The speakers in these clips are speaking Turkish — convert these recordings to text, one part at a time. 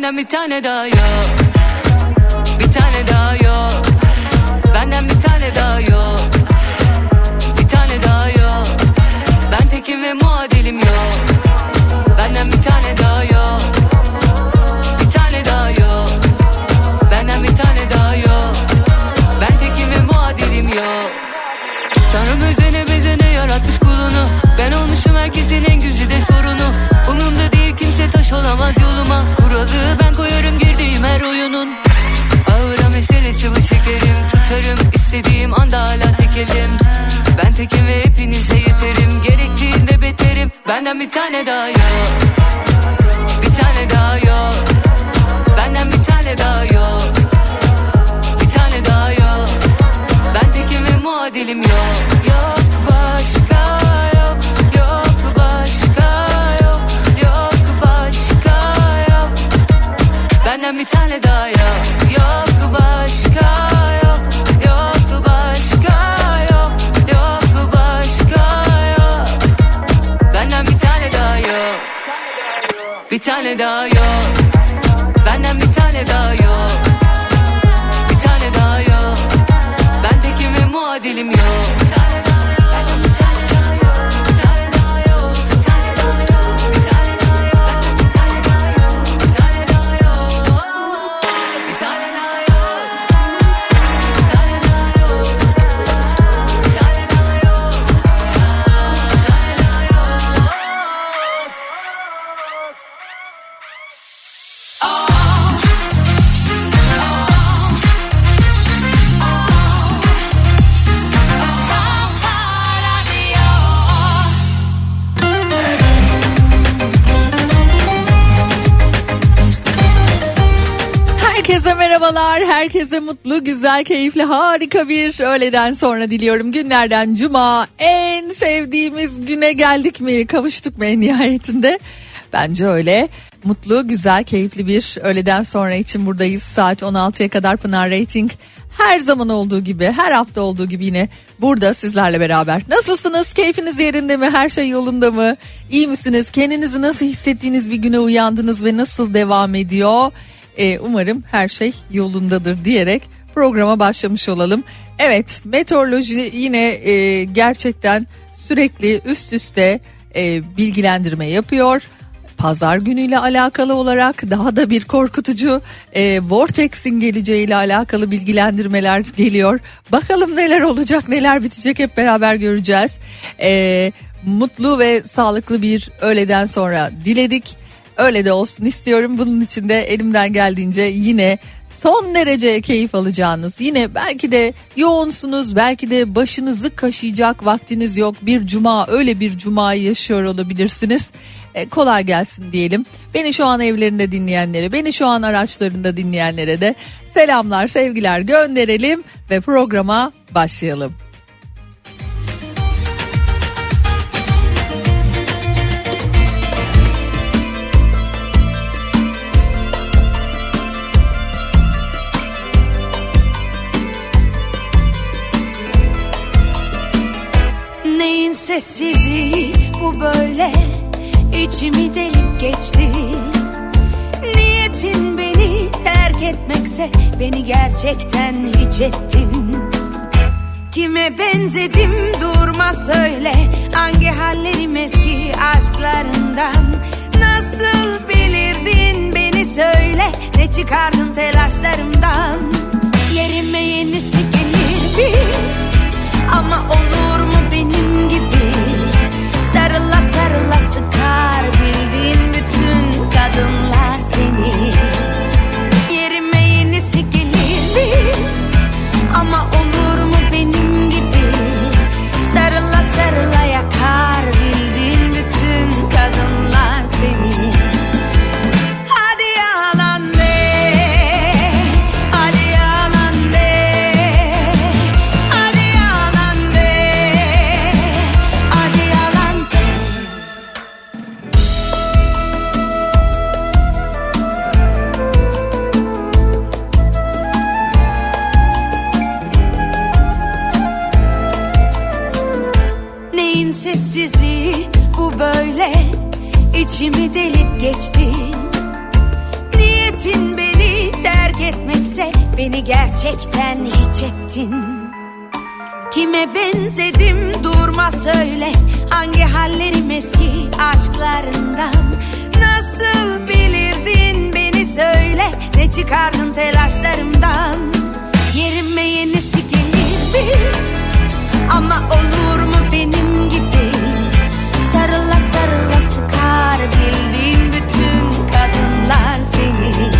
Benden bir tane daha yok. Bir tane daha yok. Benden bir tane daha yok istediğim anda hala Ben tekim ve hepinize yeterim. Gerektiğinde beterim. Benden bir tane daha yok. Bir tane daha yok. Benden bir tane daha yok. Bir tane daha yok. Ben tekim ve muadilim yok. Yok başka yok. Yok başka yok. Yok başka yok. Benden bir tane daha yok. Yok başka Bir merhabalar, herkese mutlu, güzel, keyifli, harika bir öğleden sonra diliyorum. Günlerden cuma en sevdiğimiz güne geldik mi, kavuştuk mu en nihayetinde? Bence öyle. Mutlu, güzel, keyifli bir öğleden sonra için buradayız. Saat 16'ya kadar Pınar Rating her zaman olduğu gibi, her hafta olduğu gibi yine burada sizlerle beraber. Nasılsınız? Keyfiniz yerinde mi? Her şey yolunda mı? İyi misiniz? Kendinizi nasıl hissettiğiniz bir güne uyandınız ve nasıl devam ediyor? Ee, umarım her şey yolundadır diyerek programa başlamış olalım. Evet meteoroloji yine e, gerçekten sürekli üst üste e, bilgilendirme yapıyor. Pazar günüyle alakalı olarak daha da bir korkutucu e, Vortex'in geleceğiyle alakalı bilgilendirmeler geliyor. Bakalım neler olacak neler bitecek hep beraber göreceğiz. E, mutlu ve sağlıklı bir öğleden sonra diledik. Öyle de olsun istiyorum. Bunun için de elimden geldiğince yine son derece keyif alacağınız yine belki de yoğunsunuz belki de başınızı kaşıyacak vaktiniz yok bir cuma öyle bir cumayı yaşıyor olabilirsiniz E, kolay gelsin diyelim beni şu an evlerinde dinleyenlere beni şu an araçlarında dinleyenlere de selamlar sevgiler gönderelim ve programa başlayalım. Sessizliği bu böyle içimi delip geçti. Niyetin beni terk etmekse beni gerçekten hiç ettin. Kime benzedim durma söyle Hangi hallerim eski aşklarından? Nasıl bilirdin beni söyle Ne çıkardın telaşlarımdan? Yerime yenisi gelir bir Ama olur sarla sıkar bildiğin içimi delip geçti. Niyetin beni terk etmekse beni gerçekten hiç ettin. Kime benzedim durma söyle. Hangi hallerim eski aşklarından? Nasıl bilirdin beni söyle. Ne çıkardın telaşlarımdan? Yerime yenisi gelirdi Ama onu bildiğim bütün kadınlar seni.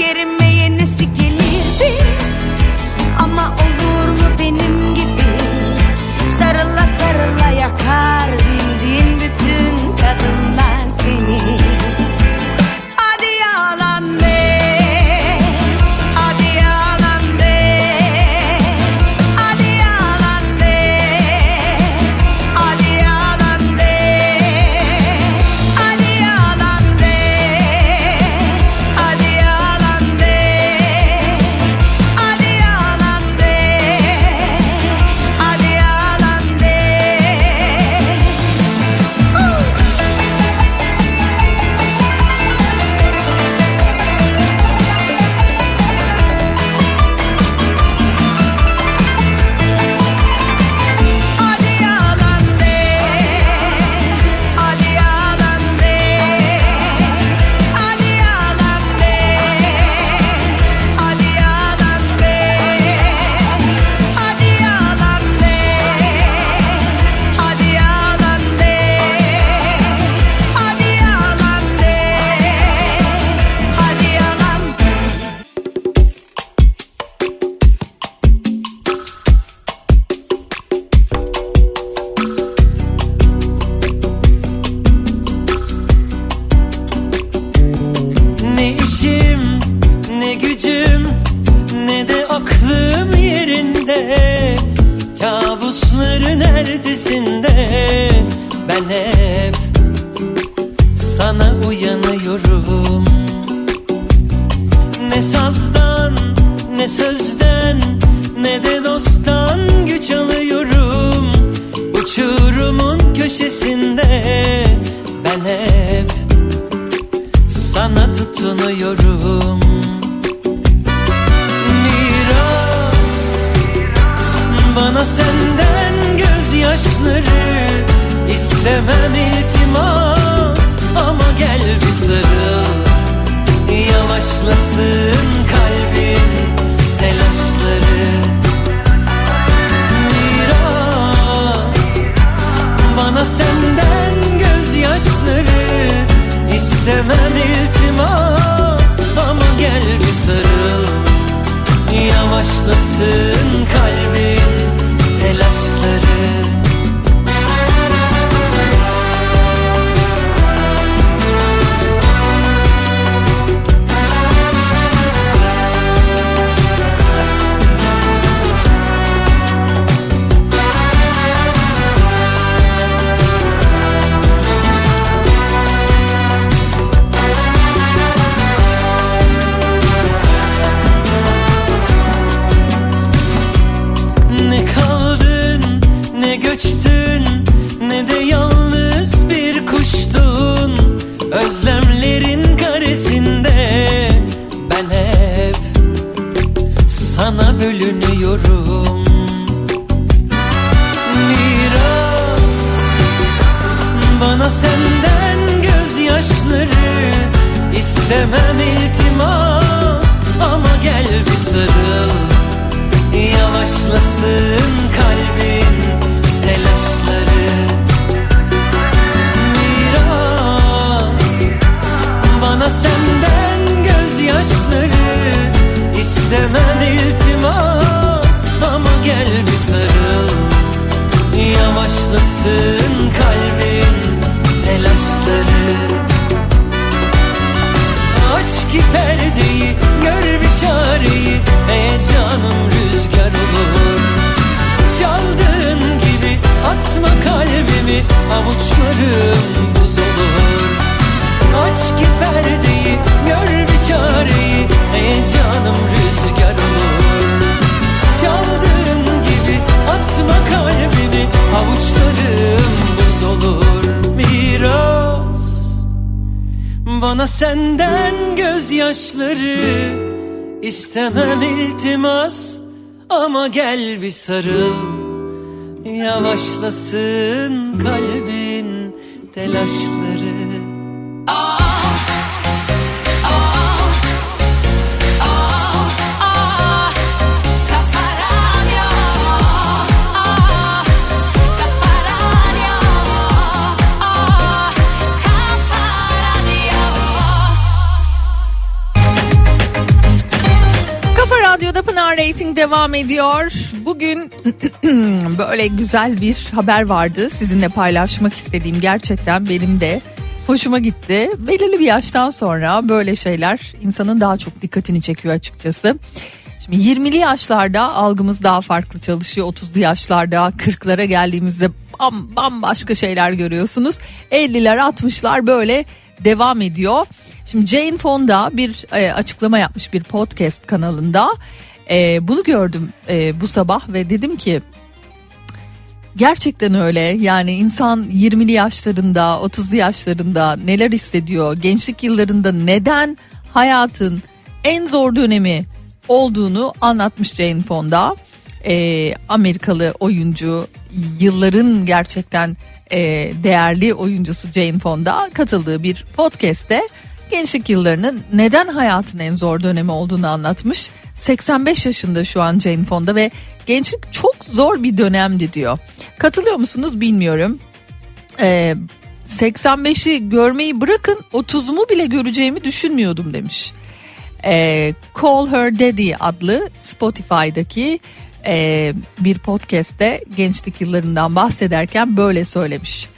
Yerime yenisi gelirdi. Ama olur mu benim gibi? Sarıla sarıla yakar iltimas ama gel bir sarıl Yavaşlasın kalbim. Gel bir sarıl. Yavaşlasın kalbin telaşları Devam ediyor. Bugün böyle güzel bir haber vardı. Sizinle paylaşmak istediğim gerçekten benim de hoşuma gitti. Belirli bir yaştan sonra böyle şeyler insanın daha çok dikkatini çekiyor açıkçası. Şimdi 20'li yaşlarda algımız daha farklı çalışıyor. 30'lu yaşlarda 40'lara geldiğimizde bam, bambaşka şeyler görüyorsunuz. 50'ler 60'lar böyle devam ediyor. Şimdi Jane Fonda bir e, açıklama yapmış bir podcast kanalında. E, bunu gördüm e, bu sabah ve dedim ki gerçekten öyle. Yani insan 20'li yaşlarında, 30'lu yaşlarında neler hissediyor? Gençlik yıllarında neden hayatın en zor dönemi olduğunu anlatmış Jane Fonda. E, Amerikalı oyuncu yılların gerçekten e, değerli oyuncusu Jane Fonda katıldığı bir podcast'te gençlik yıllarının neden hayatın en zor dönemi olduğunu anlatmış. 85 yaşında şu an Jane Fonda ve gençlik çok zor bir dönemdi diyor. Katılıyor musunuz bilmiyorum. Ee, 85'i görmeyi bırakın 30'umu bile göreceğimi düşünmüyordum demiş. Ee, Call Her Daddy adlı Spotify'daki e, bir podcast'te gençlik yıllarından bahsederken böyle söylemiş.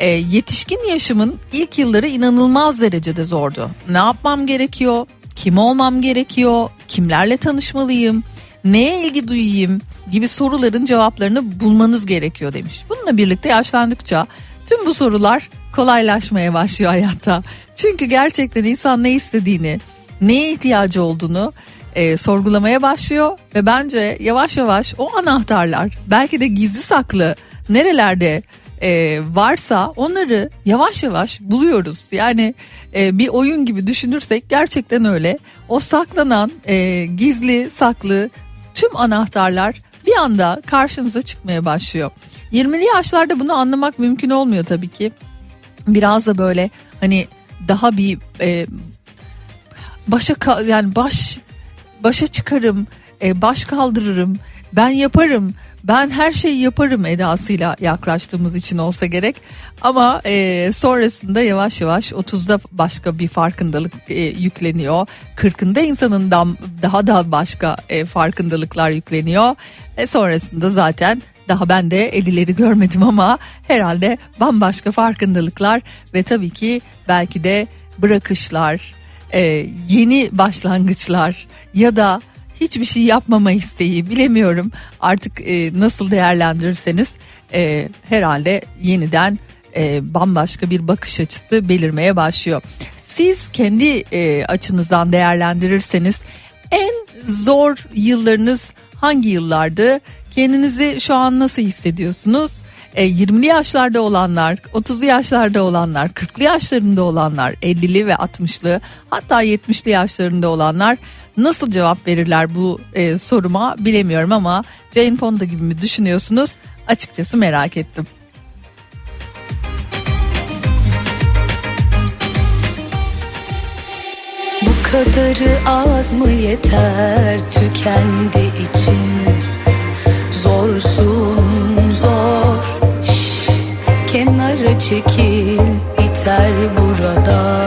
E, yetişkin yaşımın ilk yılları inanılmaz derecede zordu. Ne yapmam gerekiyor? Kim olmam gerekiyor? Kimlerle tanışmalıyım? Neye ilgi duyayım? Gibi soruların cevaplarını bulmanız gerekiyor demiş. Bununla birlikte yaşlandıkça tüm bu sorular kolaylaşmaya başlıyor hayatta. Çünkü gerçekten insan ne istediğini, neye ihtiyacı olduğunu e, sorgulamaya başlıyor ve bence yavaş yavaş o anahtarlar belki de gizli saklı nerelerde e, varsa onları yavaş yavaş buluyoruz. Yani e, bir oyun gibi düşünürsek gerçekten öyle. O saklanan e, gizli saklı tüm anahtarlar bir anda karşınıza çıkmaya başlıyor. 20'li yaşlarda bunu anlamak mümkün olmuyor tabii ki. Biraz da böyle hani daha bir e, başa yani baş başa çıkarım, e, baş kaldırırım, ben yaparım, ben her şeyi yaparım edasıyla yaklaştığımız için olsa gerek. Ama e, sonrasında yavaş yavaş 30'da başka bir farkındalık e, yükleniyor. 40'ında insanın dam, daha da başka e, farkındalıklar yükleniyor. E, sonrasında zaten daha ben de 50'leri görmedim ama herhalde bambaşka farkındalıklar ve tabii ki belki de bırakışlar, e, yeni başlangıçlar ya da hiçbir şey yapmama isteği bilemiyorum artık e, nasıl değerlendirirseniz e, herhalde yeniden e, bambaşka bir bakış açısı belirmeye başlıyor. Siz kendi e, açınızdan değerlendirirseniz en zor yıllarınız hangi yıllardı? Kendinizi şu an nasıl hissediyorsunuz? E, 20'li yaşlarda olanlar, 30'lu yaşlarda olanlar, 40'lı yaşlarında olanlar, 50'li ve 60'lı hatta 70'li yaşlarında olanlar nasıl cevap verirler bu e, soruma bilemiyorum ama Jane Fonda gibi mi düşünüyorsunuz? Açıkçası merak ettim. Bu kadarı az mı yeter tükendi içim Zorsun zor Şşş, Kenara çekil biter burada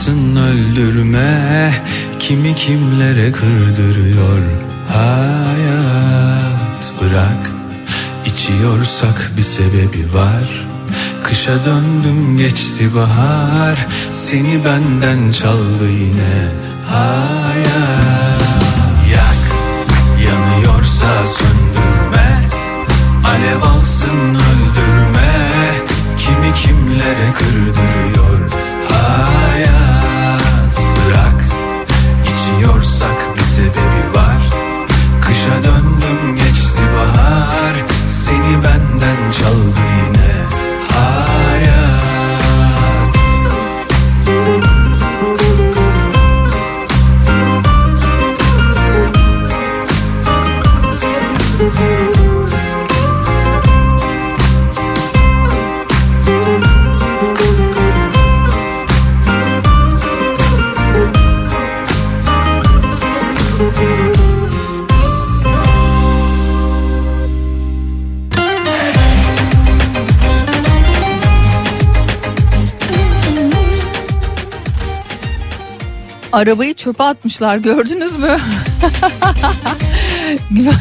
Alsın öldürme. Kimi kimlere kırdırıyor hayat? Bırak içiyorsak bir sebebi var. Kışa döndüm geçti bahar. Seni benden çaldı yine hayat. Yak yanıyorsa söndürme. Alev alsın öldürme. Kimi kimlere kırdırıyor hayat Kışa döndüm geçti bahar. Seni benden çaldı Arabayı çöpe atmışlar gördünüz mü?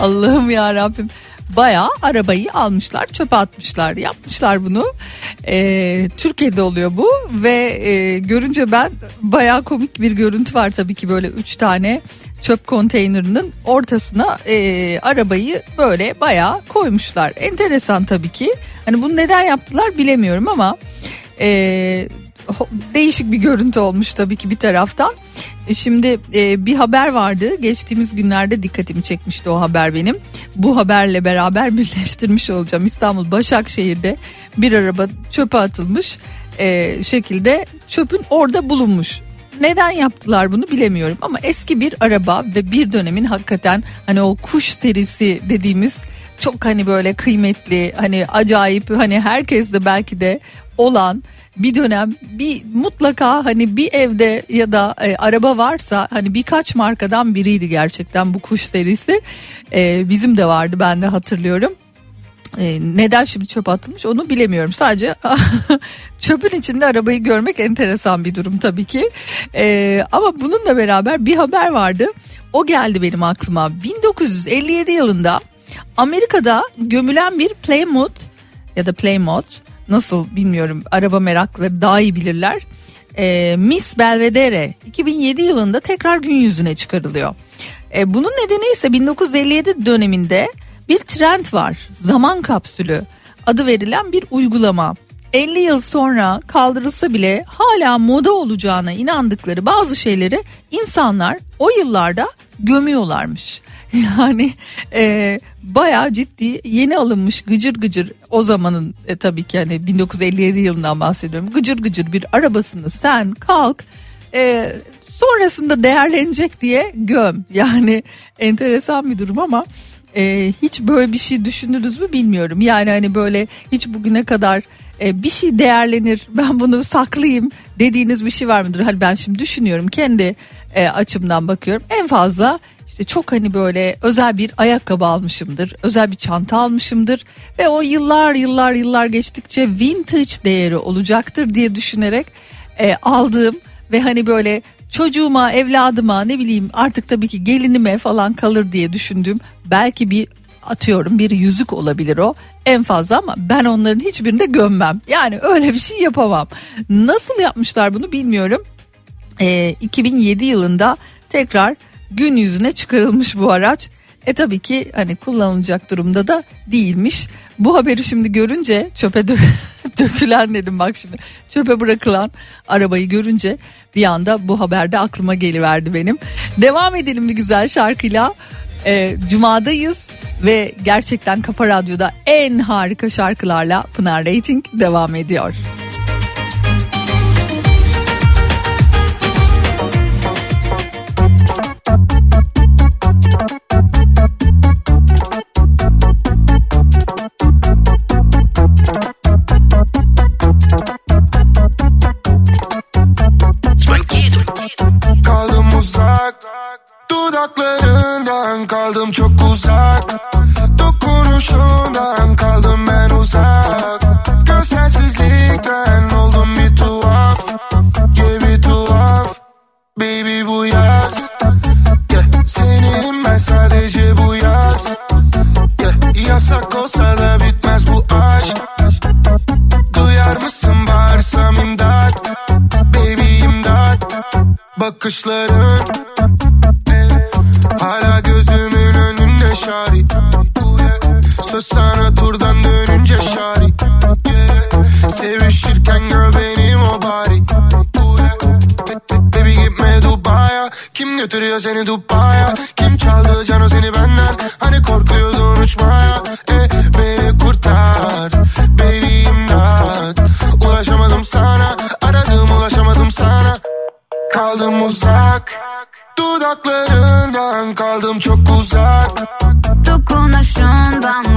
Allah'ım ya Rabbim. Bayağı arabayı almışlar çöpe atmışlar yapmışlar bunu Ee, Türkiye'de oluyor bu ve e, görünce ben bayağı komik bir görüntü var tabii ki böyle üç tane çöp konteynerinin ortasına e, arabayı böyle bayağı koymuşlar enteresan tabii ki hani bunu neden yaptılar bilemiyorum ama e, değişik bir görüntü olmuş tabii ki bir taraftan. E, Şimdi e, bir haber vardı geçtiğimiz günlerde dikkatimi çekmişti o haber benim. Bu haberle beraber birleştirmiş olacağım. İstanbul Başakşehir'de bir araba çöpe atılmış e, şekilde çöpün orada bulunmuş. Neden yaptılar bunu bilemiyorum ama eski bir araba ve bir dönemin hakikaten hani o kuş serisi dediğimiz çok hani böyle kıymetli hani acayip hani herkes de belki de olan bir dönem bir mutlaka hani bir evde ya da e, araba varsa hani birkaç markadan biriydi gerçekten bu kuş serisi E, bizim de vardı ben de hatırlıyorum. E, neden şimdi çöp atılmış onu bilemiyorum. Sadece çöpün içinde arabayı görmek enteresan bir durum tabii ki. E, ama bununla beraber bir haber vardı. O geldi benim aklıma. 1957 yılında Amerika'da gömülen bir Plymouth ya da Plymouth nasıl bilmiyorum araba merakları daha iyi bilirler. E, Miss Belvedere 2007 yılında tekrar gün yüzüne çıkarılıyor. E, bunun nedeni ise 1957 döneminde bir trend var. Zaman kapsülü adı verilen bir uygulama. 50 yıl sonra kaldırılsa bile hala moda olacağına inandıkları bazı şeyleri insanlar o yıllarda gömüyorlarmış. Yani e, bayağı ciddi yeni alınmış gıcır gıcır o zamanın e, tabii ki hani 1957 yılından bahsediyorum. Gıcır gıcır bir arabasını sen kalk e, sonrasında değerlenecek diye göm. Yani enteresan bir durum ama e, hiç böyle bir şey düşündünüz mü bilmiyorum. Yani hani böyle hiç bugüne kadar e, bir şey değerlenir ben bunu saklayayım dediğiniz bir şey var mıdır? Hani ben şimdi düşünüyorum kendi e, açımdan bakıyorum en fazla işte çok hani böyle özel bir ayakkabı almışımdır özel bir çanta almışımdır ve o yıllar yıllar yıllar geçtikçe vintage değeri olacaktır diye düşünerek e, aldığım ve hani böyle çocuğuma evladıma ne bileyim artık tabii ki gelinime falan kalır diye düşündüğüm belki bir atıyorum bir yüzük olabilir o en fazla ama ben onların hiçbirini de gömmem. Yani öyle bir şey yapamam. Nasıl yapmışlar bunu bilmiyorum. Ee, 2007 yılında tekrar gün yüzüne çıkarılmış bu araç. E tabii ki hani kullanılacak durumda da değilmiş. Bu haberi şimdi görünce çöpe dö- dökülen dedim bak şimdi. Çöpe bırakılan arabayı görünce bir anda bu haberde aklıma geliverdi benim. Devam edelim bir güzel şarkıyla. Ee, Cuma'dayız ve gerçekten Kafa Radyo'da en harika şarkılarla Pınar Rating devam ediyor. Kaldım uzak. Dudaklarından kaldım çok uzak. Dokunuşundan kaldım ben uzak. Gözsensizlikten oldum bir tuhaf. Yeah bir tuhaf. Baby bu yaz. Yeah. Seninim ben sadece bu yaz. Yeah. Yasak olsa da bitmez bu aşk. Duyar mısın bağırsam imdat? Baby imdat. Bakışların Söz sana turdan dönünce şari. Yeah. Sevişirken gör benim o bari Baby gitme Dubai'ye Kim götürüyor seni Dubai'ye Kim çaldı cano seni benden? Hani korkuyordun uçmaya? Eh, Beni kurtar. Baby imdat. Ulaşamadım sana. Aradım ulaşamadım sana. Kaldım uzak. Dudaklarından kaldım çok uzak. Dokunuşundan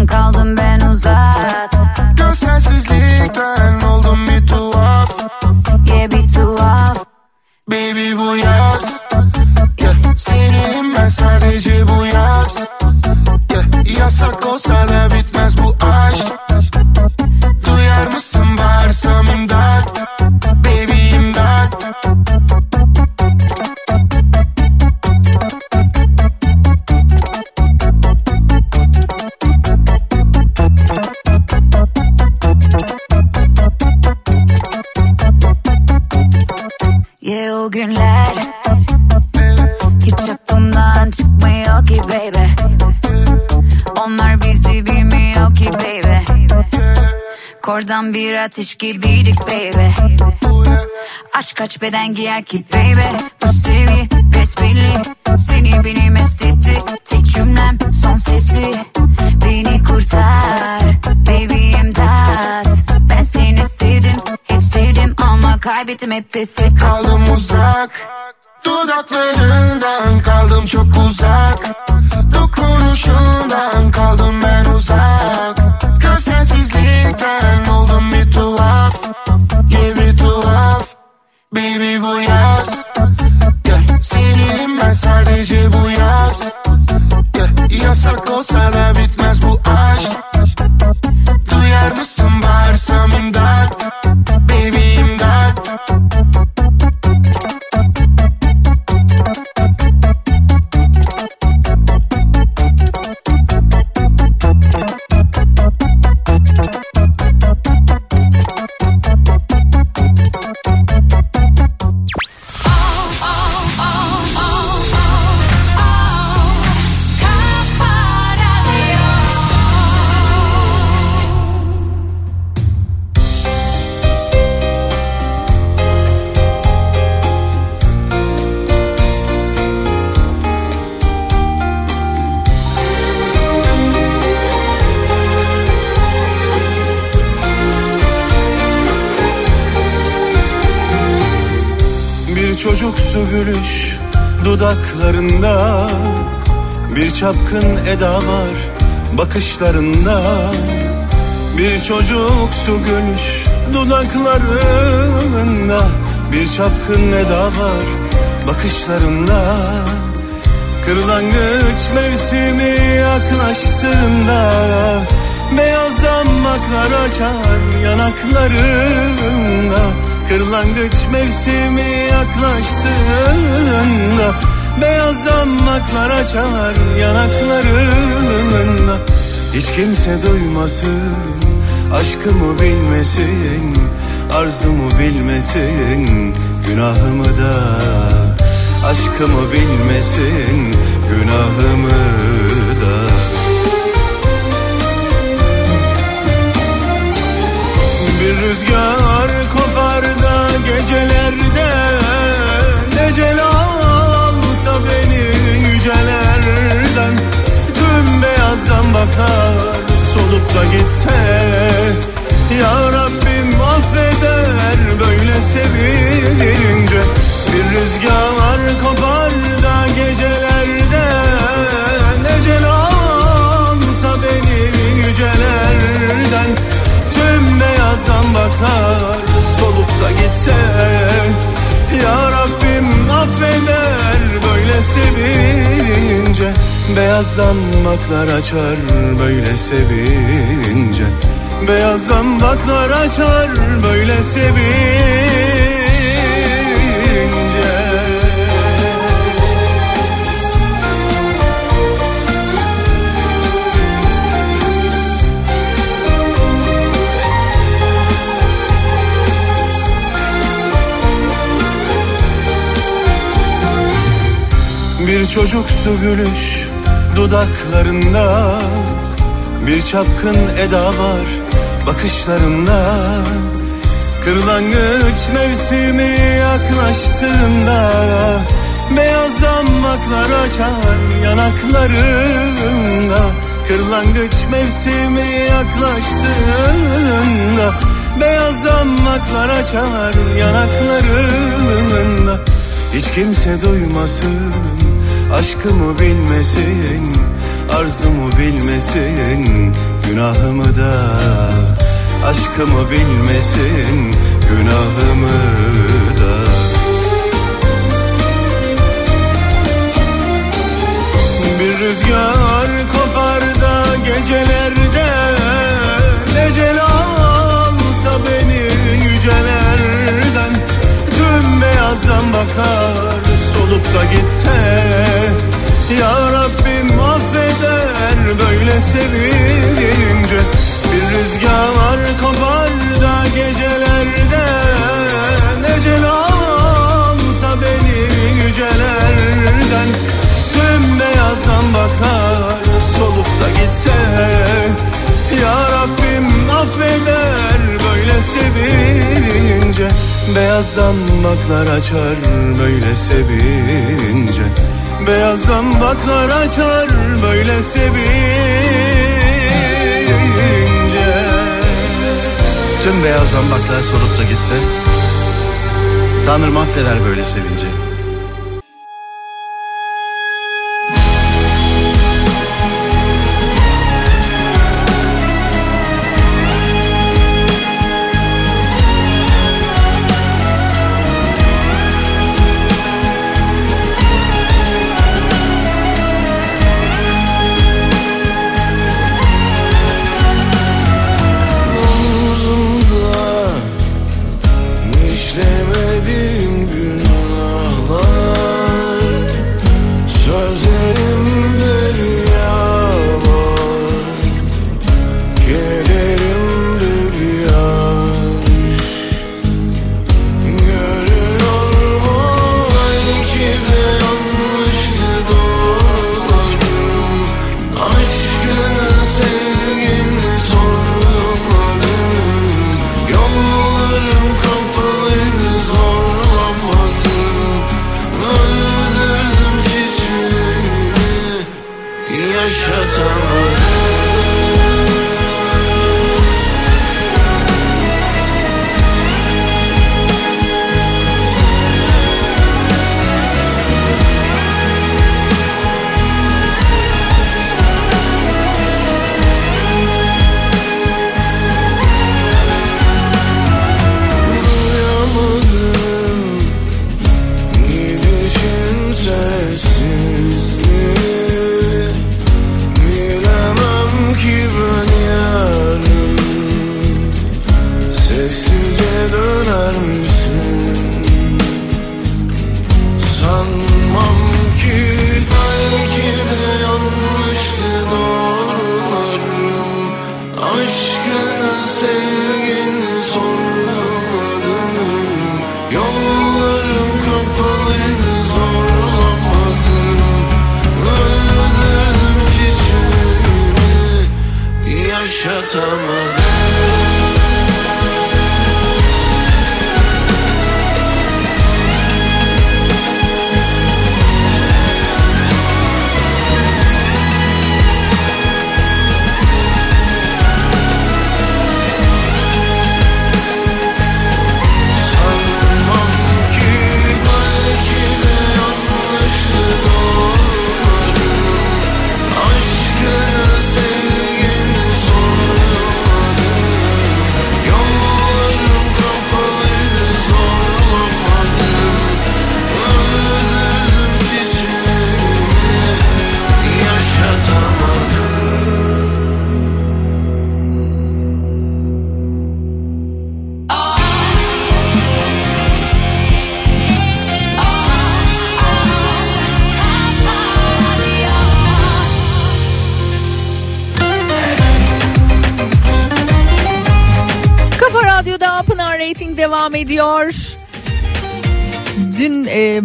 uzak. Gözsensizlikten oldum bir tuhaf. Yeah bir tuhaf. Baby bu yaz Kordan bir ateş gibiydik baby. Aşk kaç beden giyer ki baby? Bu sevgi besbelli. Seni benim estetti. Tek cümlem son sesi. Beni kurtar Baby imdat. Ben seni sevdim Hep sevdim ama kaybettim hep pes et Kaldım uzak Dudaklarından kaldım çok uzak. Dokunuşundan kaldım ben uzak Gözsensizlikten oldum bir tuhaf Yeah bir tuhaf Baby bu yaz yeah. Seninim ben sadece bu yaz yeah. Yasak olsa da bitmez bu aşk Duyar mısın bağırsam imdat dudaklarında Bir çapkın eda var bakışlarında. Bir çocuksu gülüş dudaklarında Bir çapkın eda var bakışlarında. Kırlangıç mevsimi yaklaştığında Beyaz damaklar açar yanaklarında. Kırlangıç mevsimi yaklaştığında Beyaz damaklar açar yanaklarında. Hiç kimse duymasın Aşkımı bilmesin Arzumu bilmesin Günahımı da Aşkımı bilmesin Günahımı da. Bir rüzgar kopar da gecelerde beni yücelerden Tüm beyazdan bakar solup da gitse. Ya Rabbim affeder böyle sevince Bir rüzgar kopar da gecelerde. Necel alsa beni yücelerden Tüm beyazdan bakar solup da gitse. Ya Rabbim affeder sevince Beyaz damaklar açar böyle sevince. Beyaz damaklar açar böyle sevince Bir çocuksu gülüş dudaklarında Bir çapkın eda var bakışlarında. Kırlangıç mevsimi yaklaştığında Beyaz damaklar açar yanaklarında. Kırlangıç mevsimi yaklaştığında Beyaz damaklar açar yanaklarında. Hiç kimse duymasın Aşkımı bilmesin Arzumu bilmesin Günahımı da Aşkımı bilmesin Günahımı da. Bir rüzgar kopar da gecelerde Necel alsa beni yücelerden. Tüm beyazdan bakar solup da gitse Ya Rabbim affeder böyle sevince Bir rüzgar kopar da gecelerde Necel alsa beni yücelerden. Tüm beyazdan bakar Beyaz damaklar açar böyle sevince. Beyaz damaklar açar böyle sevince. Tüm beyaz zambaklar solup da gitse Tanrım affeder böyle sevince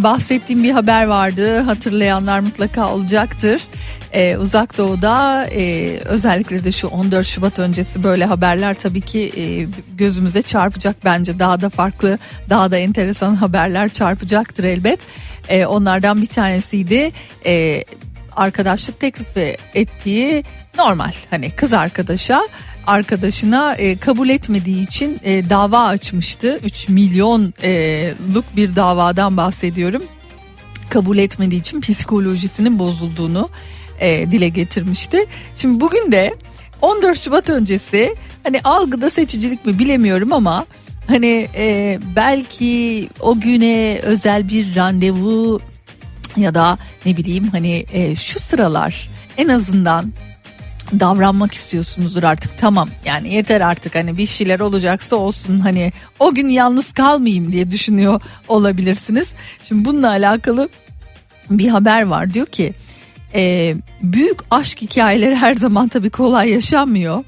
bahsettiğim bir haber vardı. Hatırlayanlar mutlaka olacaktır. E, Uzak Doğu'da e, özellikle de şu 14 Şubat öncesi böyle haberler tabii ki e, gözümüze çarpacak bence. Daha da farklı, daha da enteresan haberler çarpacaktır elbet. E, onlardan bir tanesiydi. E, arkadaşlık teklifi ettiği normal hani kız arkadaşa arkadaşına e, kabul etmediği için e, dava açmıştı. 3 milyonluk bir davadan bahsediyorum. Kabul etmediği için psikolojisinin bozulduğunu e, dile getirmişti. Şimdi bugün de 14 Şubat öncesi hani algıda seçicilik mi bilemiyorum ama hani e, belki o güne özel bir randevu ya da ne bileyim hani e, şu sıralar en azından davranmak istiyorsunuzdur artık. Tamam yani yeter artık. Hani bir şeyler olacaksa olsun. Hani o gün yalnız kalmayayım diye düşünüyor olabilirsiniz. Şimdi bununla alakalı bir haber var. Diyor ki e, büyük aşk hikayeleri her zaman tabii kolay yaşanmıyor.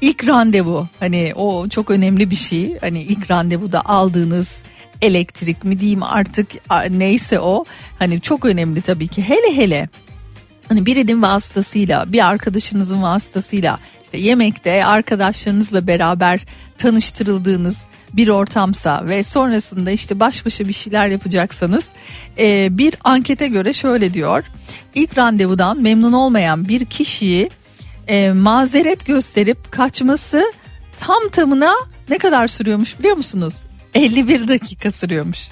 İlk randevu hani o çok önemli bir şey. Hani ilk randevuda aldığınız elektrik mi diyeyim artık neyse o. Hani çok önemli tabii ki. Hele hele hani birinin vasıtasıyla bir arkadaşınızın vasıtasıyla işte yemekte arkadaşlarınızla beraber tanıştırıldığınız bir ortamsa ve sonrasında işte baş başa bir şeyler yapacaksanız e, bir ankete göre şöyle diyor. İlk randevudan memnun olmayan bir kişiyi e, mazeret gösterip kaçması tam tamına ne kadar sürüyormuş biliyor musunuz? 51 dakika sürüyormuş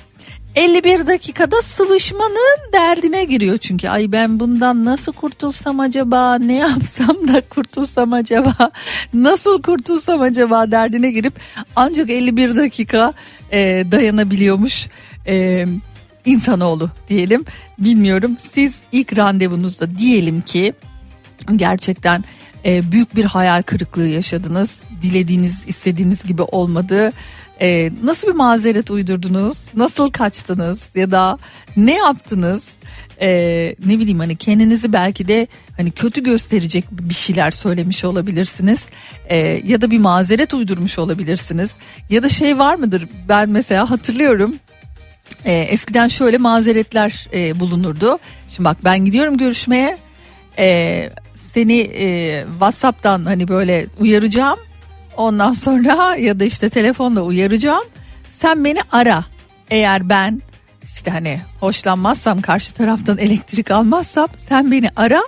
51 dakikada sıvışmanın derdine giriyor çünkü. Ay ben bundan nasıl kurtulsam acaba ne yapsam da kurtulsam acaba nasıl kurtulsam acaba derdine girip ancak 51 dakika e, dayanabiliyormuş e, insanoğlu diyelim. Bilmiyorum siz ilk randevunuzda diyelim ki gerçekten e, büyük bir hayal kırıklığı yaşadınız. Dilediğiniz istediğiniz gibi olmadı ee, nasıl bir mazeret uydurdunuz? Nasıl kaçtınız? Ya da ne yaptınız? Ee, ne bileyim hani kendinizi belki de hani kötü gösterecek bir şeyler söylemiş olabilirsiniz. Ee, ya da bir mazeret uydurmuş olabilirsiniz. Ya da şey var mıdır? Ben mesela hatırlıyorum. Ee, eskiden şöyle mazeretler e, bulunurdu. Şimdi bak ben gidiyorum görüşmeye. Ee, seni e, WhatsApp'tan hani böyle uyaracağım. Ondan sonra ya da işte telefonla uyaracağım. Sen beni ara. Eğer ben işte hani hoşlanmazsam karşı taraftan elektrik almazsam sen beni ara.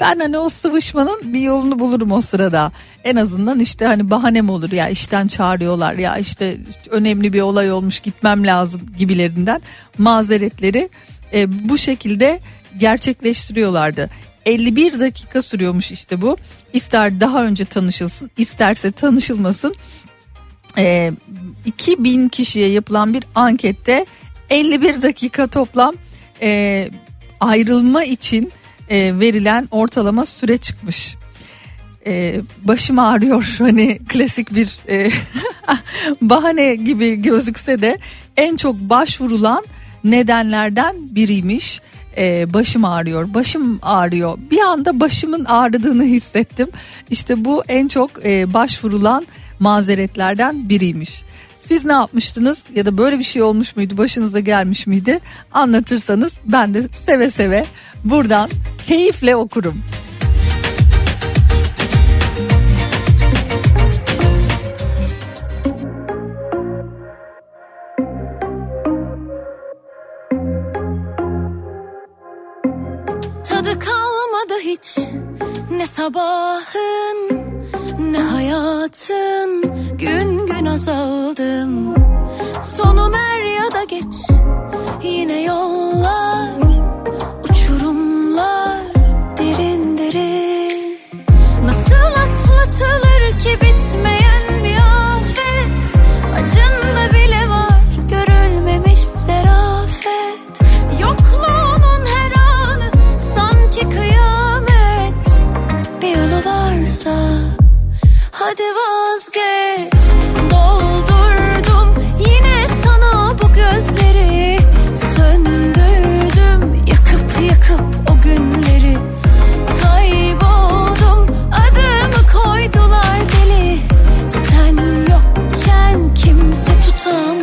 Ben hani o sıvışmanın bir yolunu bulurum o sırada. En azından işte hani bahanem olur ya işten çağırıyorlar ya işte önemli bir olay olmuş gitmem lazım gibilerinden mazeretleri e, bu şekilde gerçekleştiriyorlardı. 51 dakika sürüyormuş işte bu. İster daha önce tanışılsın, isterse tanışılmasın. Ee, 2000 kişiye yapılan bir ankette 51 dakika toplam e, ayrılma için e, verilen ortalama süre çıkmış. e, başım ağrıyor hani klasik bir e, bahane gibi gözükse de en çok başvurulan nedenlerden biriymiş. E, başım ağrıyor, başım ağrıyor. Bir anda başımın ağrıdığını hissettim. İşte bu en çok e, başvurulan mazeretlerden biriymiş. Siz ne yapmıştınız ya da böyle bir şey olmuş muydu başınıza gelmiş miydi anlatırsanız ben de seve seve buradan keyifle okurum. Kalmadı hiç. Ne sabahın ne hayatın. Gün gün azaldım. Sonum er ya da geç. Yine yollar uçurumlar derin derin. Nasıl atlatılır ki bitmeyen hadi vazgeç. Doldurdum yine sana bu gözleri. Söndürdüm yakıp yakıp o günleri. Kayboldum adımı koydular deli. Sen yokken kimse tutamıyor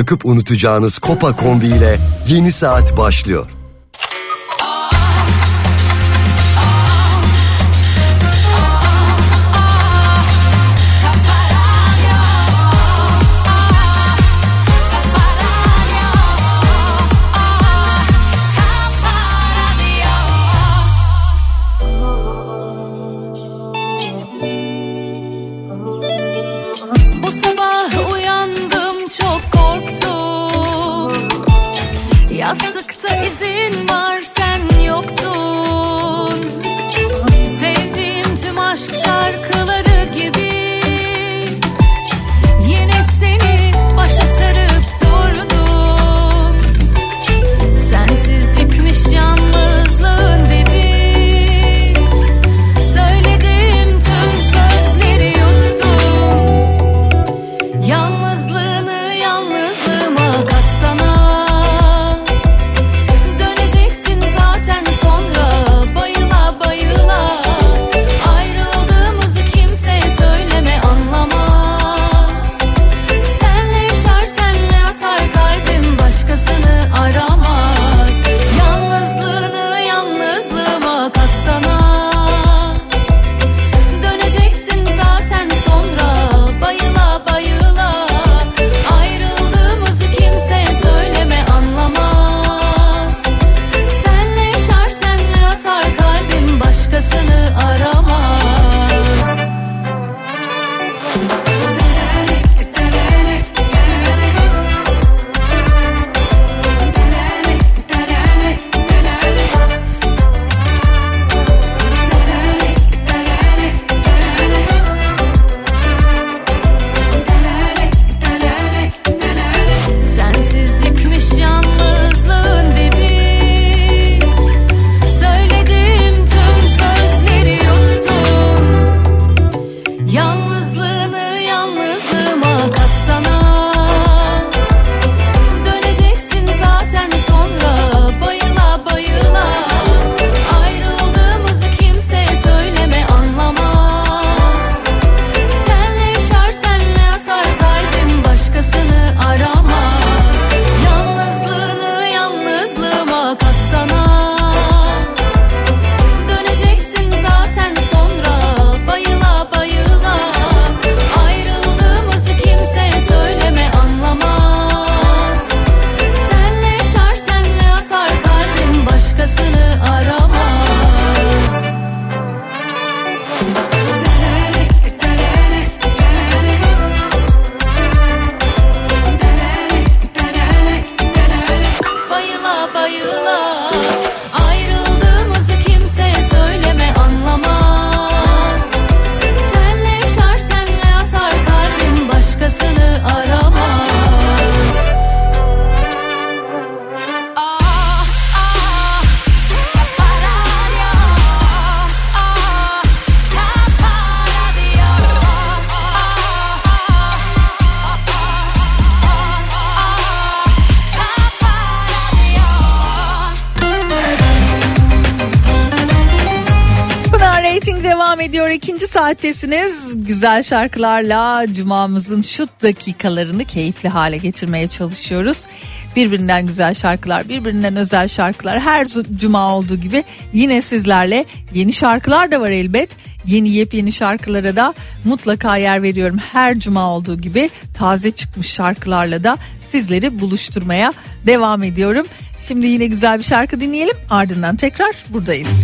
Takıp unutacağınız Kopa kombi ile yeni saat başlıyor. İkinci saattesiniz. Güzel şarkılarla cumamızın şu dakikalarını keyifli hale getirmeye çalışıyoruz. Birbirinden güzel şarkılar, birbirinden özel şarkılar. Her cuma olduğu gibi yine sizlerle yeni şarkılar da var elbet. Yeni yepyeni şarkılara da mutlaka yer veriyorum. Her cuma olduğu gibi taze çıkmış şarkılarla da sizleri buluşturmaya devam ediyorum. Şimdi yine güzel bir şarkı dinleyelim. Ardından tekrar buradayız.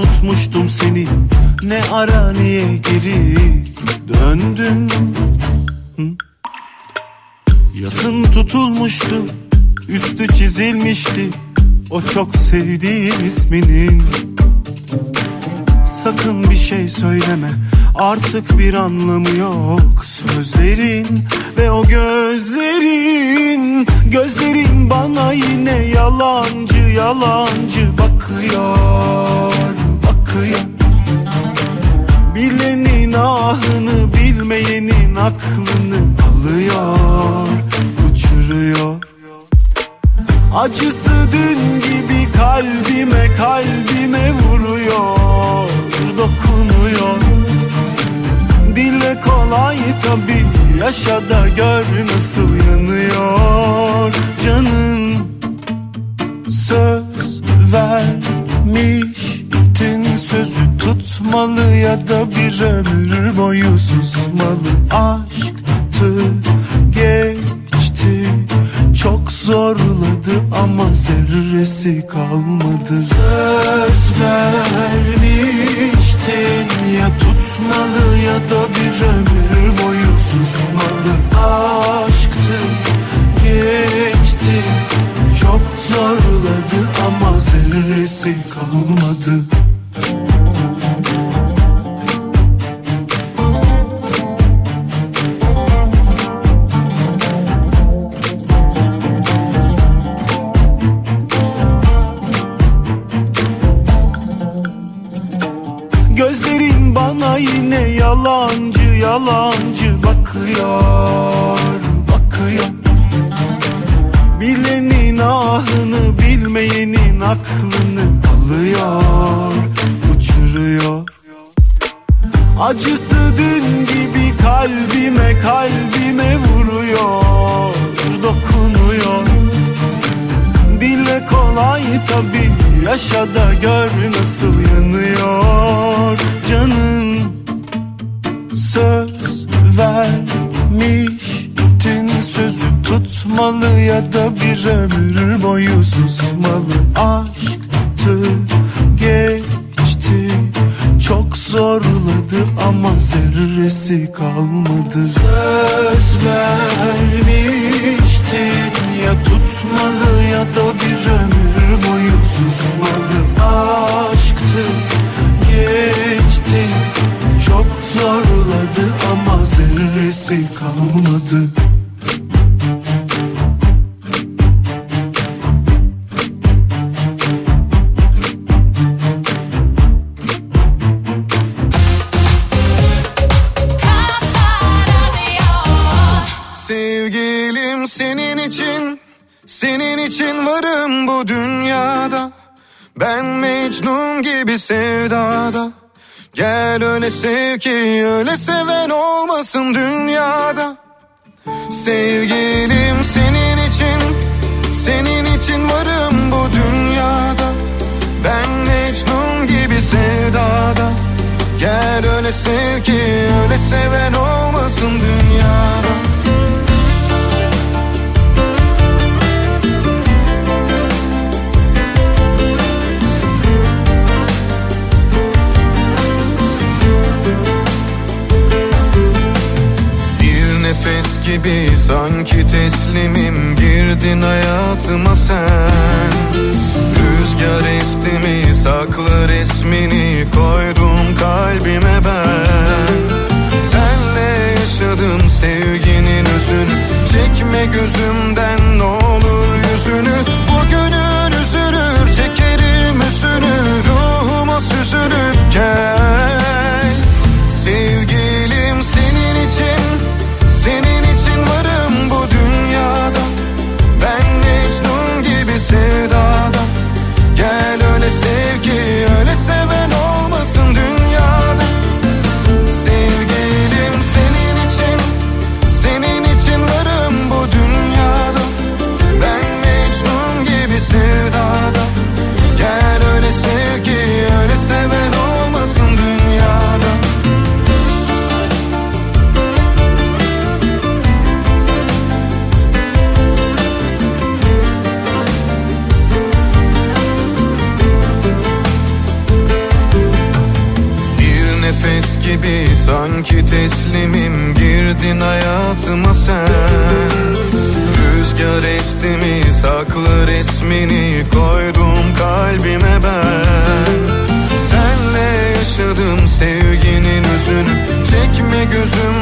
Unutmuştum seni. Ne ara niye geri döndün? Yasın tutulmuştu Üstü çizilmişti. O çok sevdiğin isminin. Sakın bir şey söyleme Artık bir anlamı yok Sözlerin. Ve o gözlerin Gözlerin bana yine yalancı yalancı bakıyor Bakıyor Bilenin ahını bilmeyenin aklını alıyor Uçuruyor. Acısı dün gibi kalbime kalbime vuruyor Dokunuyor. Dile kolay tabi yaşa da gör nasıl yanıyor. Canın söz vermiştin Sözü tutmalı ya da bir ömür boyu susmalı. Aşktı geçti çok zorladı ama zerresi kalmadı. Söz vermiştin ya tutmalı ya da bir ömür boyu susmalı. Aşktı geçti çok zorladı ama zerresi kalmadı Acısı dün gibi kalbime kalbime vuruyor dokunuyor. Dile kolay tabi yaşa da gör nasıl yanıyor. Canın Söz vermiştin sözü tutmalı ya da bir ömür boyu susmalı Aşktı zorladı ama zerresi kalmadı. Söz vermiştin ya tutmalı ya da bir ömür boyu susmalı. Aşktı geçti çok zorladı ama zerresi kalmadı bu dünyada? Ben Mecnun gibi sevdada. Gel öyle sev ki öyle seven olmasın dünyada. Sevgilim senin için Senin için varım bu dünyada. Ben Mecnun gibi sevdada. Gel öyle sev ki öyle seven olmasın dünyada gibi sanki teslimim. Girdin hayatıma sen. Rüzgar estimi saklı resmini koydum kalbime ben. Senle yaşadım sevginin özünü. Çekme gözümden ne olur yüzünü. Bugünün sevgi. girdin hayatıma sen. Rüzgar estimi saklı resmini koydum kalbime ben. Senle yaşadım sevginin üzünü Çekme gözüm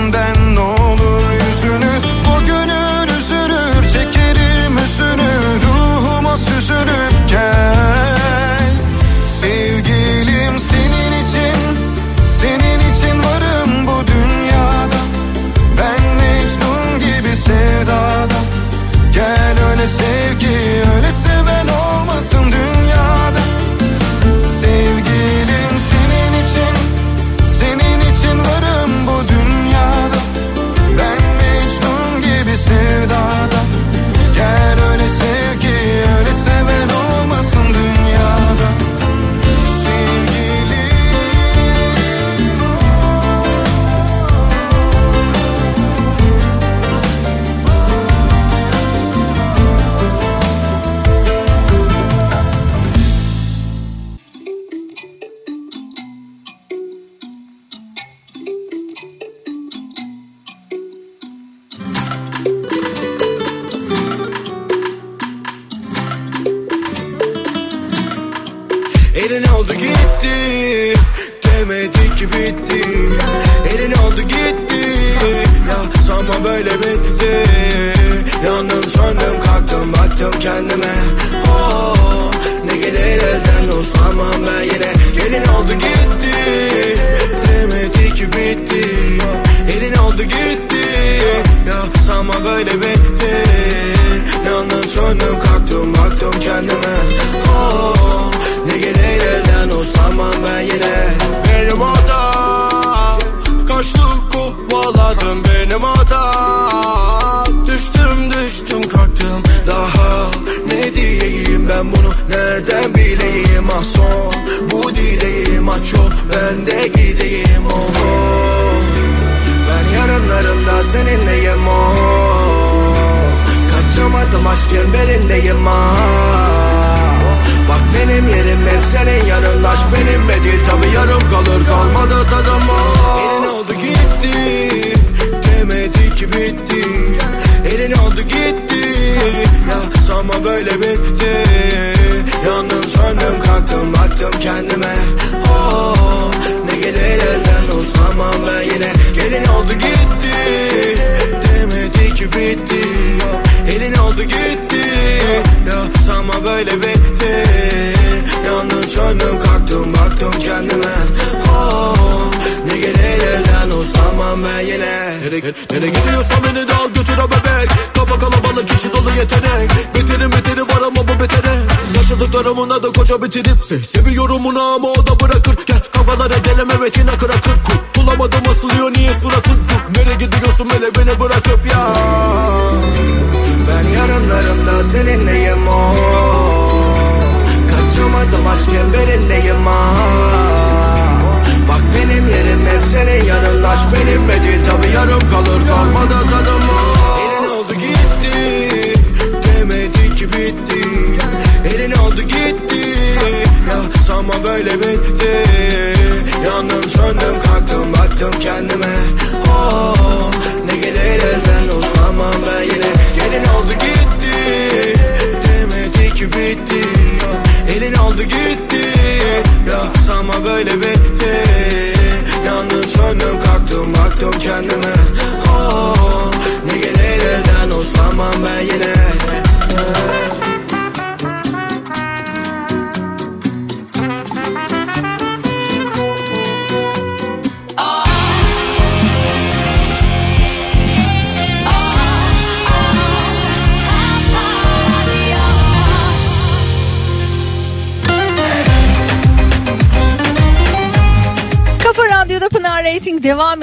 baby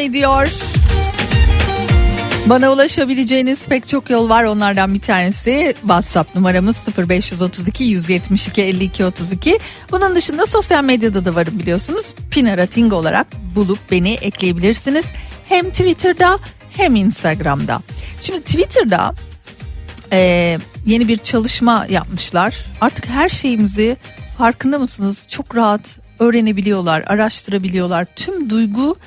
ediyor. Bana ulaşabileceğiniz pek çok yol var. Onlardan bir tanesi WhatsApp numaramız 0532 172 52 32. Bunun dışında sosyal medyada da varım biliyorsunuz. Pınar Rating olarak bulup beni ekleyebilirsiniz. Hem Twitter'da hem Instagram'da. Şimdi Twitter'da e, yeni bir çalışma yapmışlar. Artık her şeyimizi farkında mısınız? Çok rahat öğrenebiliyorlar, araştırabiliyorlar. Tüm duygu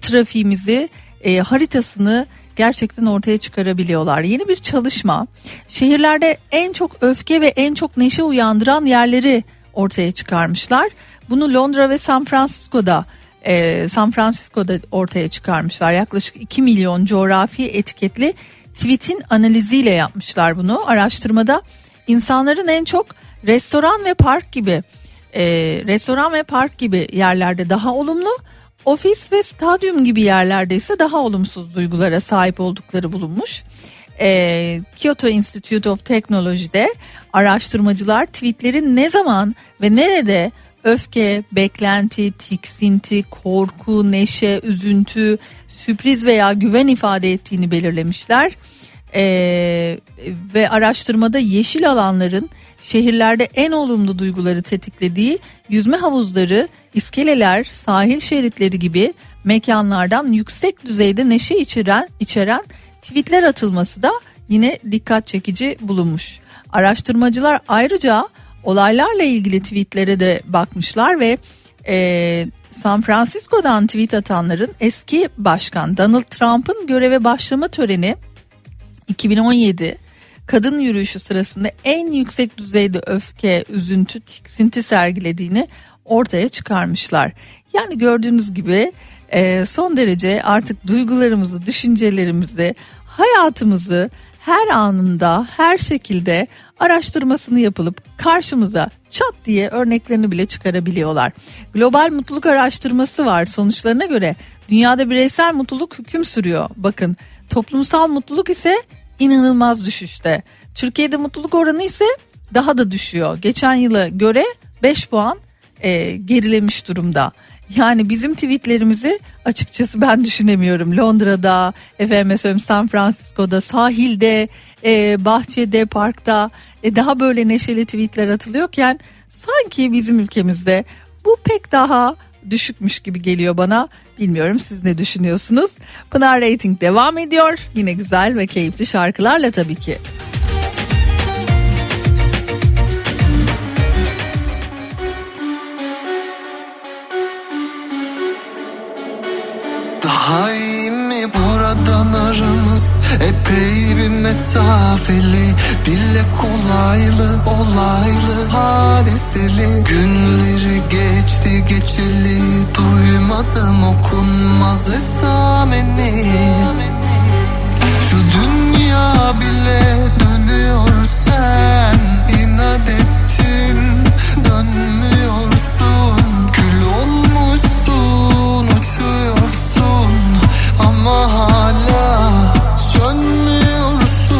trafiğimizi, e, haritasını gerçekten ortaya çıkarabiliyorlar. Yeni bir çalışma şehirlerde en çok öfke ve en çok neşe uyandıran yerleri ortaya çıkarmışlar. Bunu Londra ve San Francisco'da e, San Francisco'da ortaya çıkarmışlar. Yaklaşık 2 milyon coğrafi etiketli tweet'in analiziyle yapmışlar bunu. Araştırmada insanların en çok restoran ve park gibi e, restoran ve park gibi yerlerde daha olumlu, ofis ve stadyum gibi yerlerde ise daha olumsuz duygulara sahip oldukları bulunmuş. E, Kyoto Institute of Technology'de araştırmacılar tweetlerin ne zaman ve nerede öfke, beklenti, tiksinti, korku, neşe, üzüntü, sürpriz veya güven ifade ettiğini belirlemişler. Ee, ve araştırmada yeşil alanların şehirlerde en olumlu duyguları tetiklediği yüzme havuzları, iskeleler, sahil şeritleri gibi mekanlardan yüksek düzeyde neşe içeren, içeren tweetler atılması da yine dikkat çekici bulunmuş. Araştırmacılar ayrıca olaylarla ilgili tweetlere de bakmışlar ve e, San Francisco'dan tweet atanların eski başkan Donald Trump'ın göreve başlama töreni 2017 kadın yürüyüşü sırasında en yüksek düzeyde öfke, üzüntü, tiksinti sergilediğini ortaya çıkarmışlar. Yani gördüğünüz gibi e, son derece artık duygularımızı, düşüncelerimizi, hayatımızı her anında, her şekilde araştırmasını yapılıp karşımıza çat diye örneklerini bile çıkarabiliyorlar. Global mutluluk araştırması var. Sonuçlarına göre dünyada bireysel mutluluk hüküm sürüyor. Bakın toplumsal mutluluk ise inanılmaz düşüşte. Türkiye'de mutluluk oranı ise daha da düşüyor. Geçen yıla göre 5 puan e, gerilemiş durumda. Yani bizim tweetlerimizi açıkçası ben düşünemiyorum. Londra'da, efendim San Francisco'da, sahilde, e, bahçede, parkta e, daha böyle neşeli tweetler atılıyorken sanki bizim ülkemizde bu pek daha düşükmüş gibi geliyor bana. Bilmiyorum siz ne düşünüyorsunuz? Pınar Rating devam ediyor. Yine güzel ve keyifli şarkılarla tabii ki. Daha iyi mi buradan aramız Epey bir mesafeli Dile kolaylı olaylı hadiseli. Günleri geçti geçeli Duymadım okunmaz esameni. Şu dünya bile dönüyor sen inat ettin dönmüyorsun. Kül olmuşsun uçuyorsun ama hala sönmüyorsun.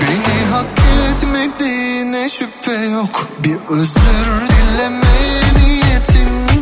Beni hak etmediğine şüphe yok. Bir özür dileme niyetinde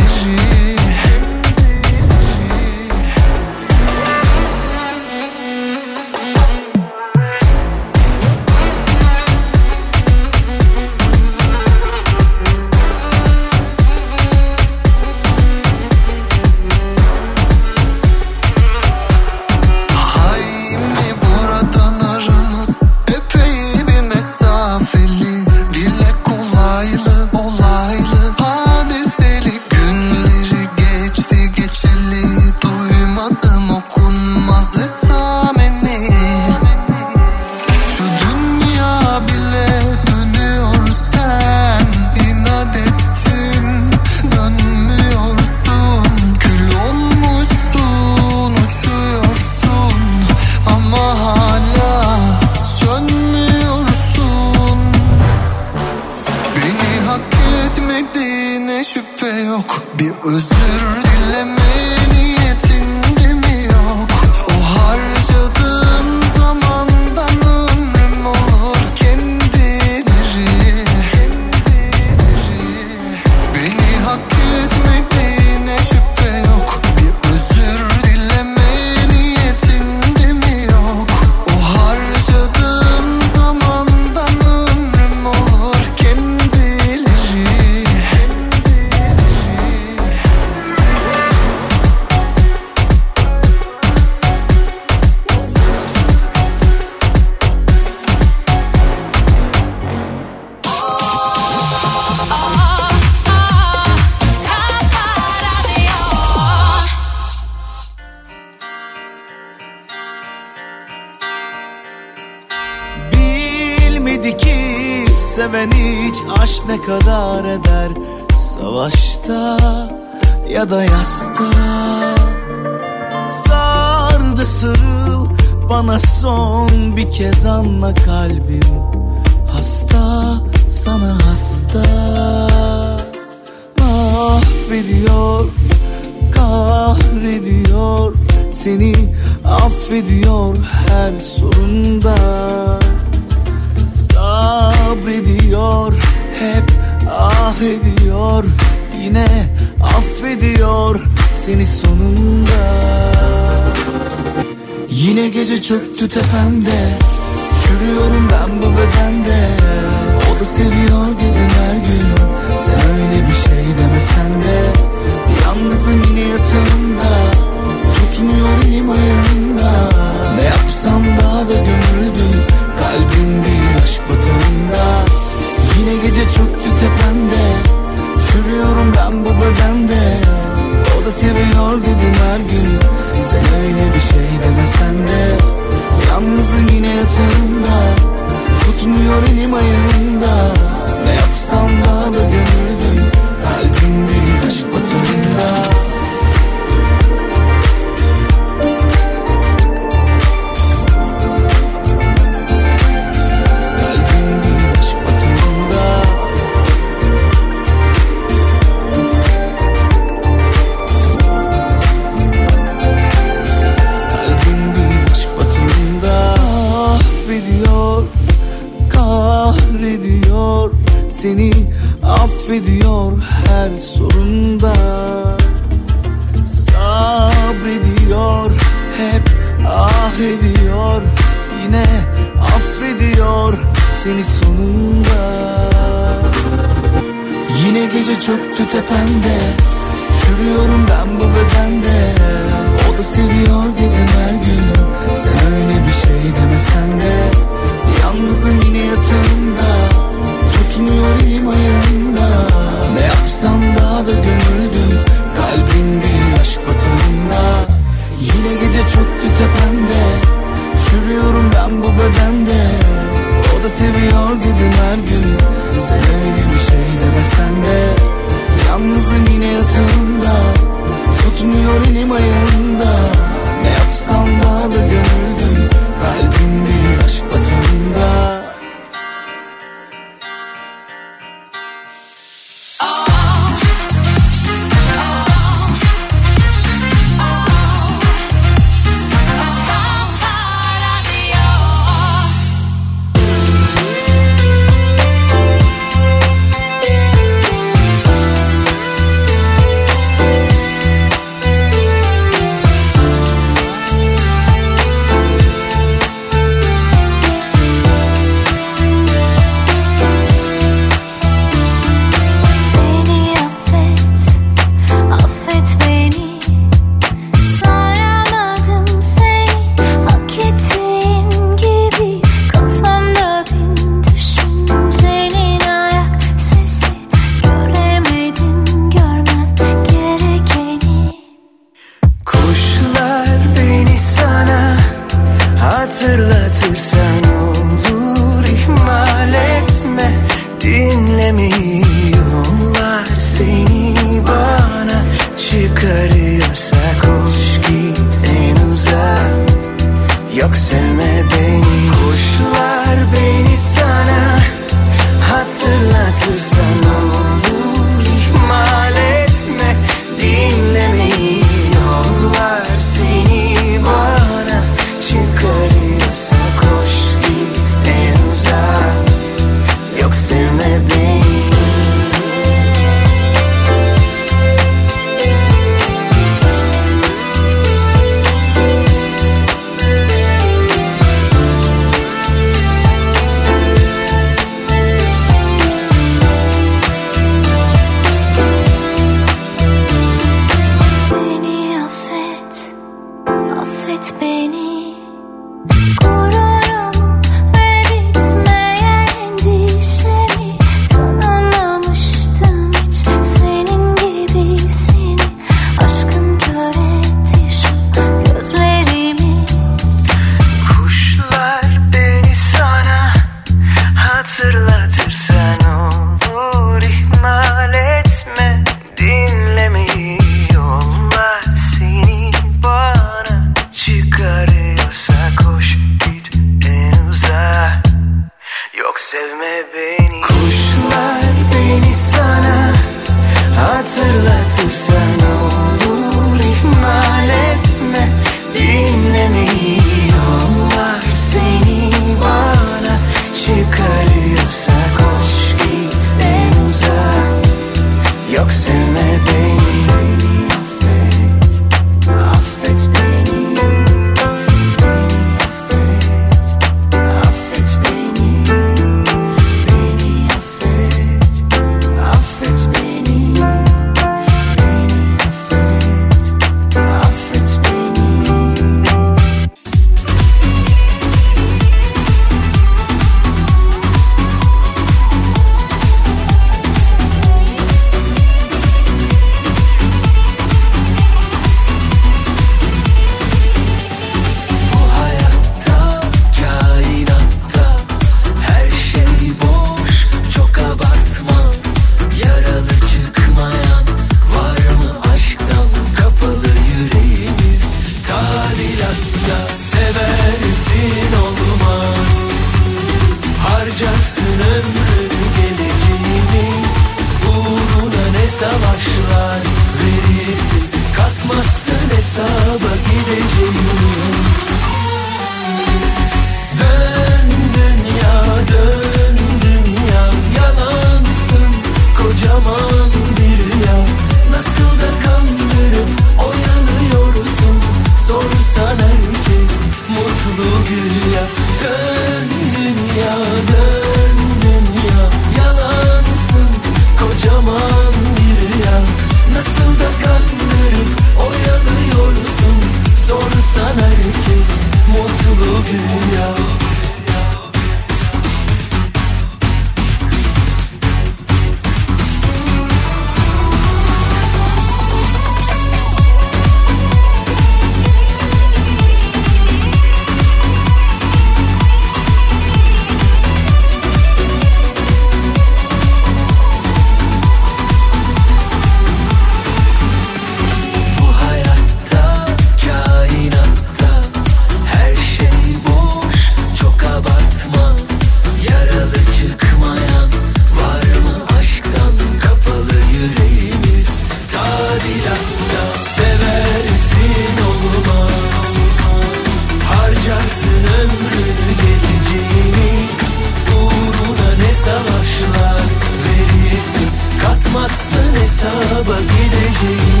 hesaba gideceğini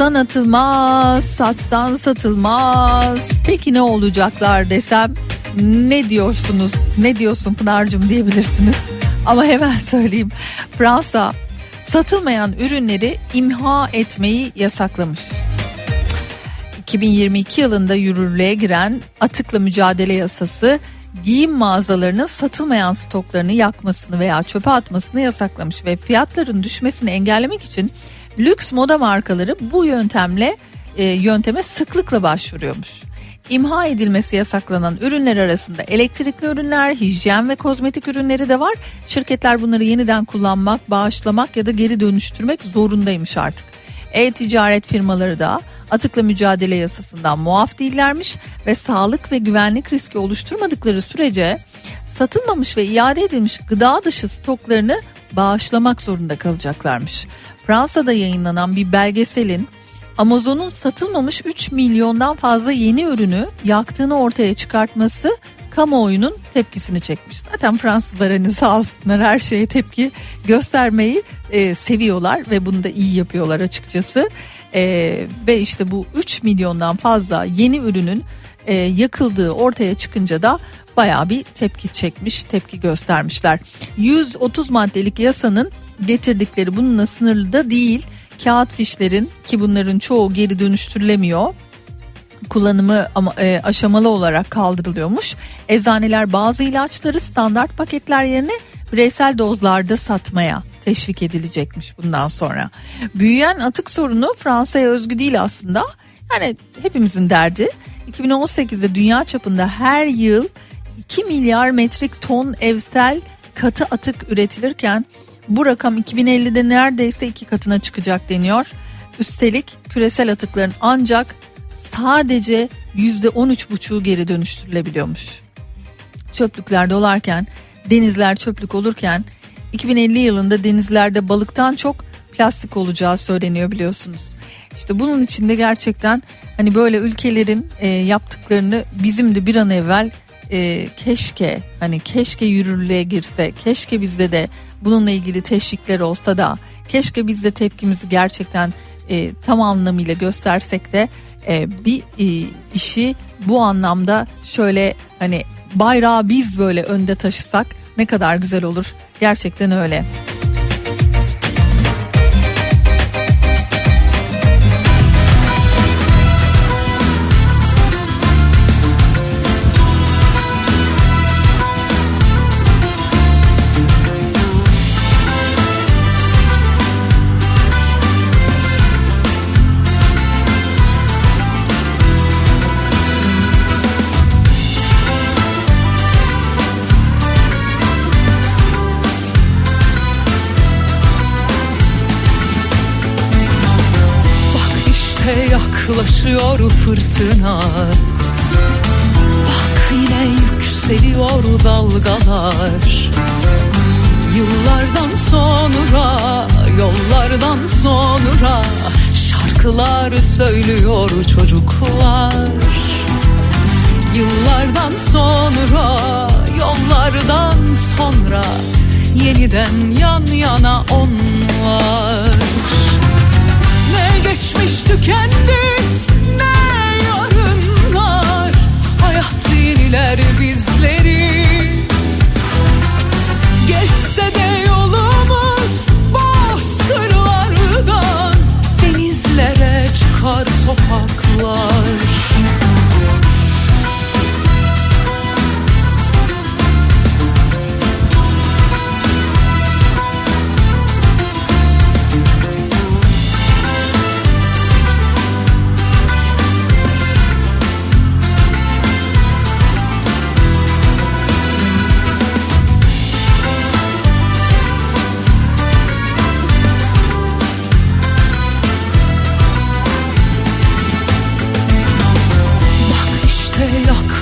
Atsan atılmaz, satsan satılmaz. Peki ne olacaklar desem ne diyorsunuz? Ne diyorsun Pınar'cığım diyebilirsiniz. Ama hemen söyleyeyim. Fransa satılmayan ürünleri imha etmeyi yasaklamış. 2022 yılında yürürlüğe giren atıkla mücadele yasası giyim mağazalarının satılmayan stoklarını yakmasını veya çöpe atmasını yasaklamış ve fiyatların düşmesini engellemek için lüks moda markaları bu yöntemle e, yönteme sıklıkla başvuruyormuş. İmha edilmesi yasaklanan ürünler arasında elektrikli ürünler, hijyen ve kozmetik ürünleri de var. Şirketler bunları yeniden kullanmak, bağışlamak ya da geri dönüştürmek zorundaymış artık. E-ticaret firmaları da atıkla mücadele yasasından muaf değillermiş ve sağlık ve güvenlik riski oluşturmadıkları sürece satılmamış ve iade edilmiş gıda dışı stoklarını bağışlamak zorunda kalacaklarmış. Fransa'da yayınlanan bir belgeselin Amazon'un satılmamış 3 milyondan fazla yeni ürünü yaktığını ortaya çıkartması kamuoyunun tepkisini çekmiş. Zaten Fransızlar hani sağ olsunlar her şeye tepki göstermeyi e, seviyorlar ve bunu da iyi yapıyorlar açıkçası. E, ve işte bu 3 milyondan fazla yeni ürünün e, yakıldığı ortaya çıkınca da baya bir tepki çekmiş, tepki göstermişler. 130 maddelik yasanın getirdikleri bununla sınırlı da değil. Kağıt fişlerin ki bunların çoğu geri dönüştürülemiyor kullanımı ama, e, aşamalı olarak kaldırılıyormuş. Eczaneler bazı ilaçları standart paketler yerine bireysel dozlarda satmaya teşvik edilecekmiş bundan sonra. Büyüyen atık sorunu Fransa'ya özgü değil aslında. Yani hepimizin derdi. 2018'de dünya çapında her yıl 2 milyar metrik ton evsel katı atık üretilirken bu rakam 2050'de neredeyse iki katına çıkacak deniyor. Üstelik küresel atıkların ancak sadece %13,5'u geri dönüştürülebiliyormuş. Çöplükler dolarken, denizler çöplük olurken 2050 yılında denizlerde balıktan çok plastik olacağı söyleniyor biliyorsunuz. İşte bunun içinde gerçekten hani böyle ülkelerin e, yaptıklarını bizim de bir an evvel e, keşke hani keşke yürürlüğe girse, keşke bizde de bununla ilgili teşvikler olsa da keşke biz de tepkimizi gerçekten e, tam anlamıyla göstersek de e, bir e, işi bu anlamda şöyle hani bayrağı biz böyle önde taşısak ne kadar güzel olur. Gerçekten öyle. Yaklaşıyor fırtına. Bak yine yükseliyor dalgalar. Yıllardan sonra, yollardan sonra Şarkılar söylüyor çocuklar. Yıllardan sonra, yollardan sonra Yeniden yan yana onlar geçmiş tükendi. Ne yarınlar Hayat yeniler bizleri. Geçse de yolumuz bozkırlardan Denizlere çıkar sokaklar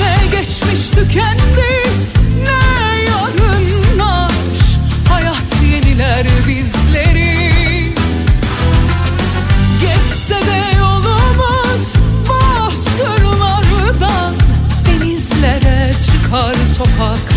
Ne geçmiş tükendi. Ne yarınlar? Hayat yeniler bizleri. Geçse de yolumuz bozkırlardan Denizlere çıkar sokaklar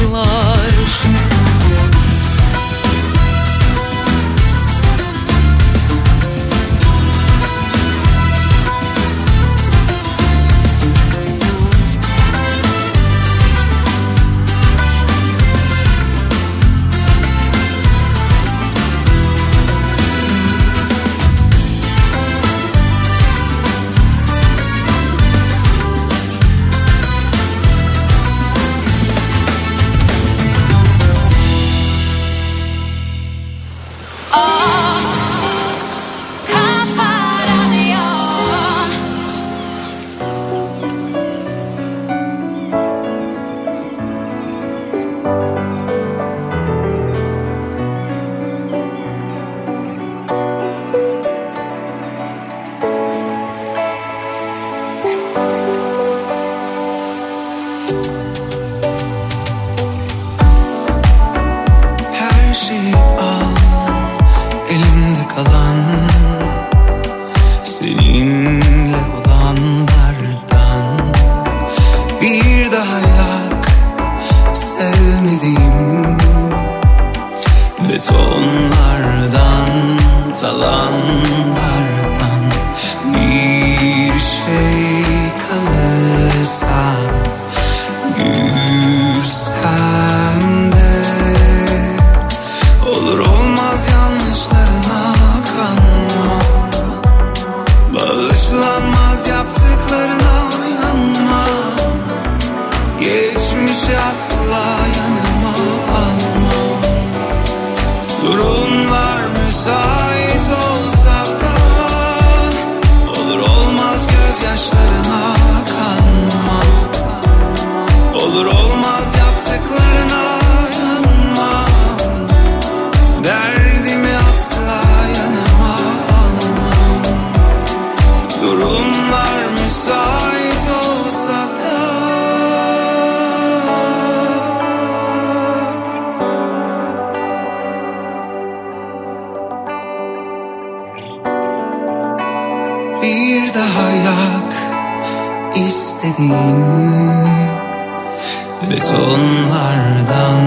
Betonlardan,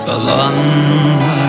talanlardan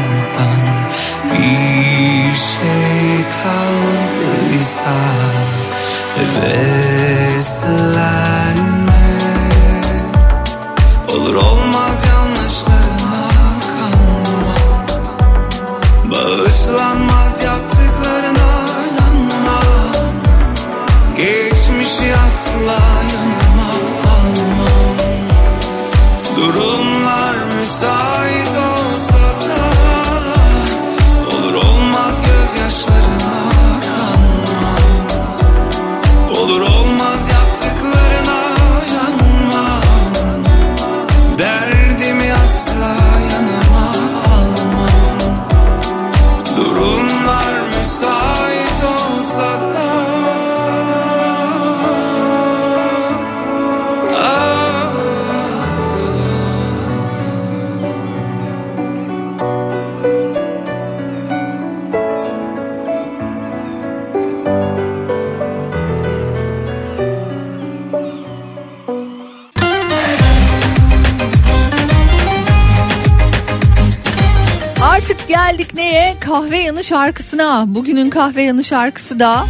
şarkısına. Bugünün kahve yanı şarkısı da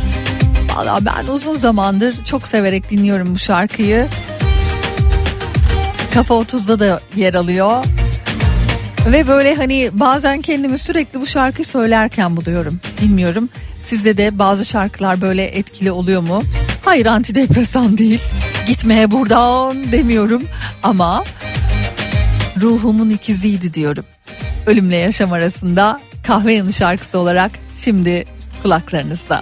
Valla ben uzun zamandır çok severek dinliyorum bu şarkıyı. Kafa 30'da da yer alıyor. Ve böyle hani bazen kendimi sürekli bu şarkıyı söylerken buluyorum. Bilmiyorum sizde de bazı şarkılar böyle etkili oluyor mu? Hayır antidepresan değil. Gitmeye buradan demiyorum ama ruhumun ikiziydi diyorum. Ölümle yaşam arasında kahve yanı şarkısı olarak şimdi kulaklarınızda.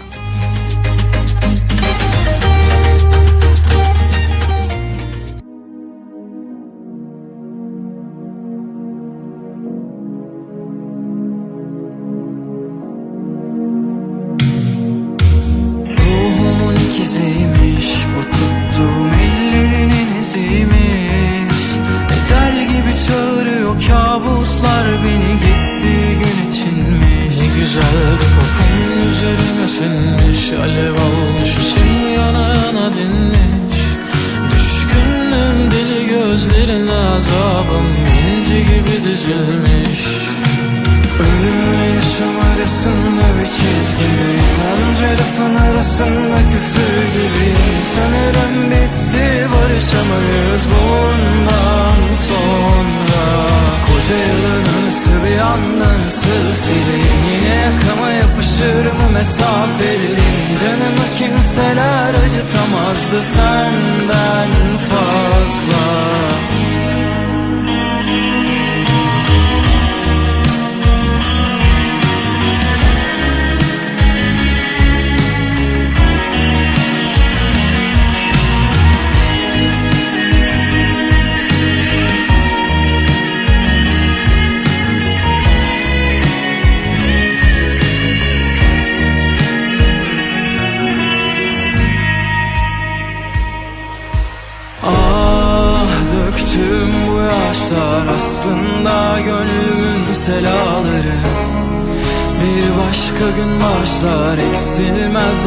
Mesafeliyim. Canımı kimseler acıtamazdı senden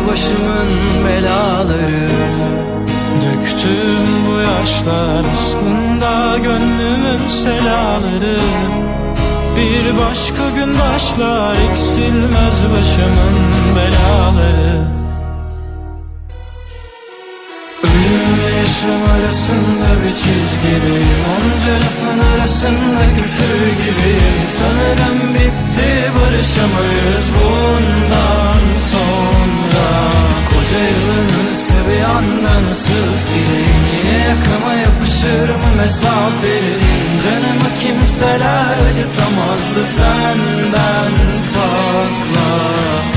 başımın belaları. Döktüm bu yaşlar aslında gönlümün selaları. Bir başka gün başlar eksilmez başımın belaları. Ölümle yaşam arasında bir çizgideyim Onca lafın arasında küfür gibiyim Sanırım bitti barışamayız bundan sonra Koca yılın anısı bir anda nasıl sileyim Yine yakama yapışır mı mesafeliyim Canımı kimseler acıtamazdı senden fazla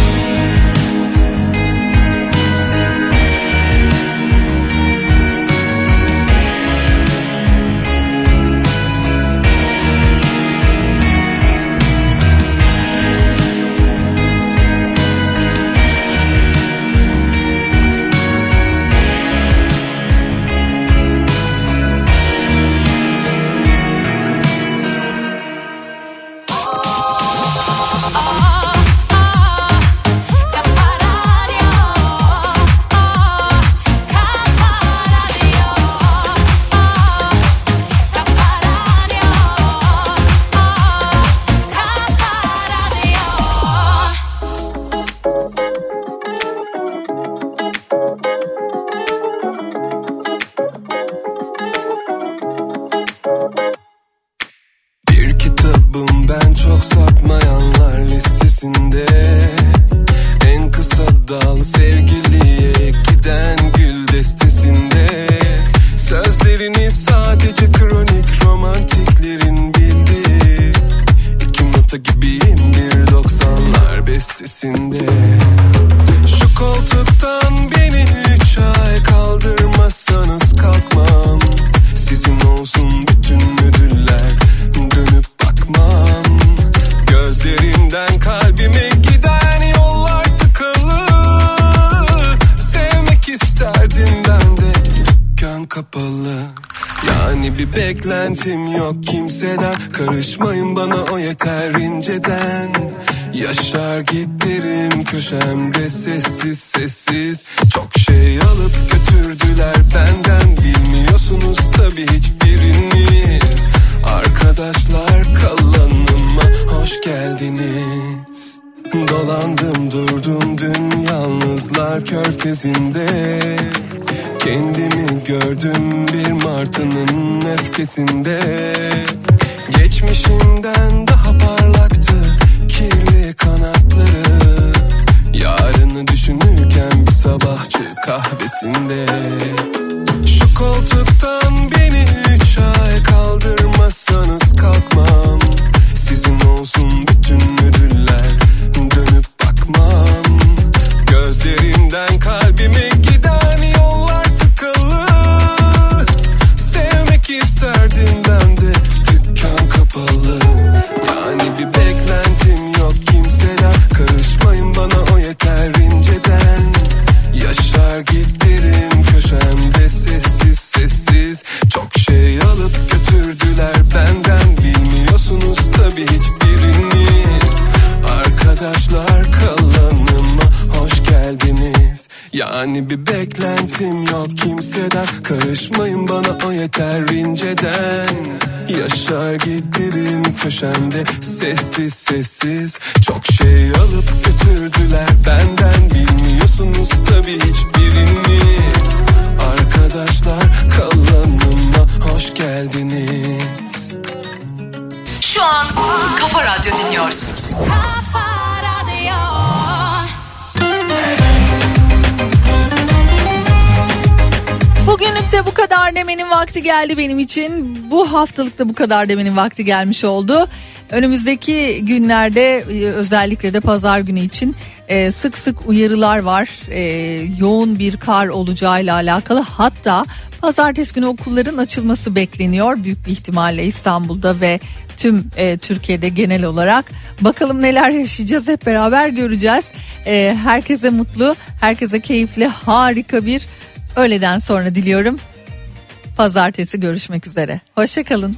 beklentim yok kimseden. Karışmayın bana o yeter inceden. Yaşar giderim köşemde sessiz sessiz. Çok şey alıp götürdüler benden. Bilmiyorsunuz tabi hiçbiriniz. Arkadaşlar kalanıma hoş geldiniz. Dolandım durdum dün yalnızlar körfezinde Kendimi gördüm bir martının öfkesinde Geçmişimden daha parlaktı kirli kanatları. Yarını düşünürken bir sabahçı kahvesinde. Şu koltuktan beni üç ay kaldırmazsanız kalkmam. Sizin olsun bütün ödüller dönüp bakmam. Gözlerimden kalbime Yani bir beklentim yok kimseden. Karışmayın bana o yeter inceden. Yaşar giderim köşemde. Sessiz sessiz. Çok şey alıp götürdüler benden. Bilmiyorsunuz tabii hiçbiriniz. Arkadaşlar kalanıma hoş geldiniz. Şu an Kafa Radyo dinliyorsunuz. Bugünlük de bu kadar demenin vakti geldi benim için. Bu haftalıkta bu kadar demenin vakti gelmiş oldu. Önümüzdeki günlerde e, özellikle de pazar günü için e, sık sık uyarılar var. E, yoğun bir kar olacağıyla alakalı. Hatta pazartesi günü okulların açılması bekleniyor. Büyük bir ihtimalle İstanbul'da ve tüm e, Türkiye'de genel olarak. Bakalım neler yaşayacağız hep beraber göreceğiz. E, herkese mutlu, herkese keyifli, harika bir öğleden sonra diliyorum. Pazartesi görüşmek üzere. Hoşçakalın.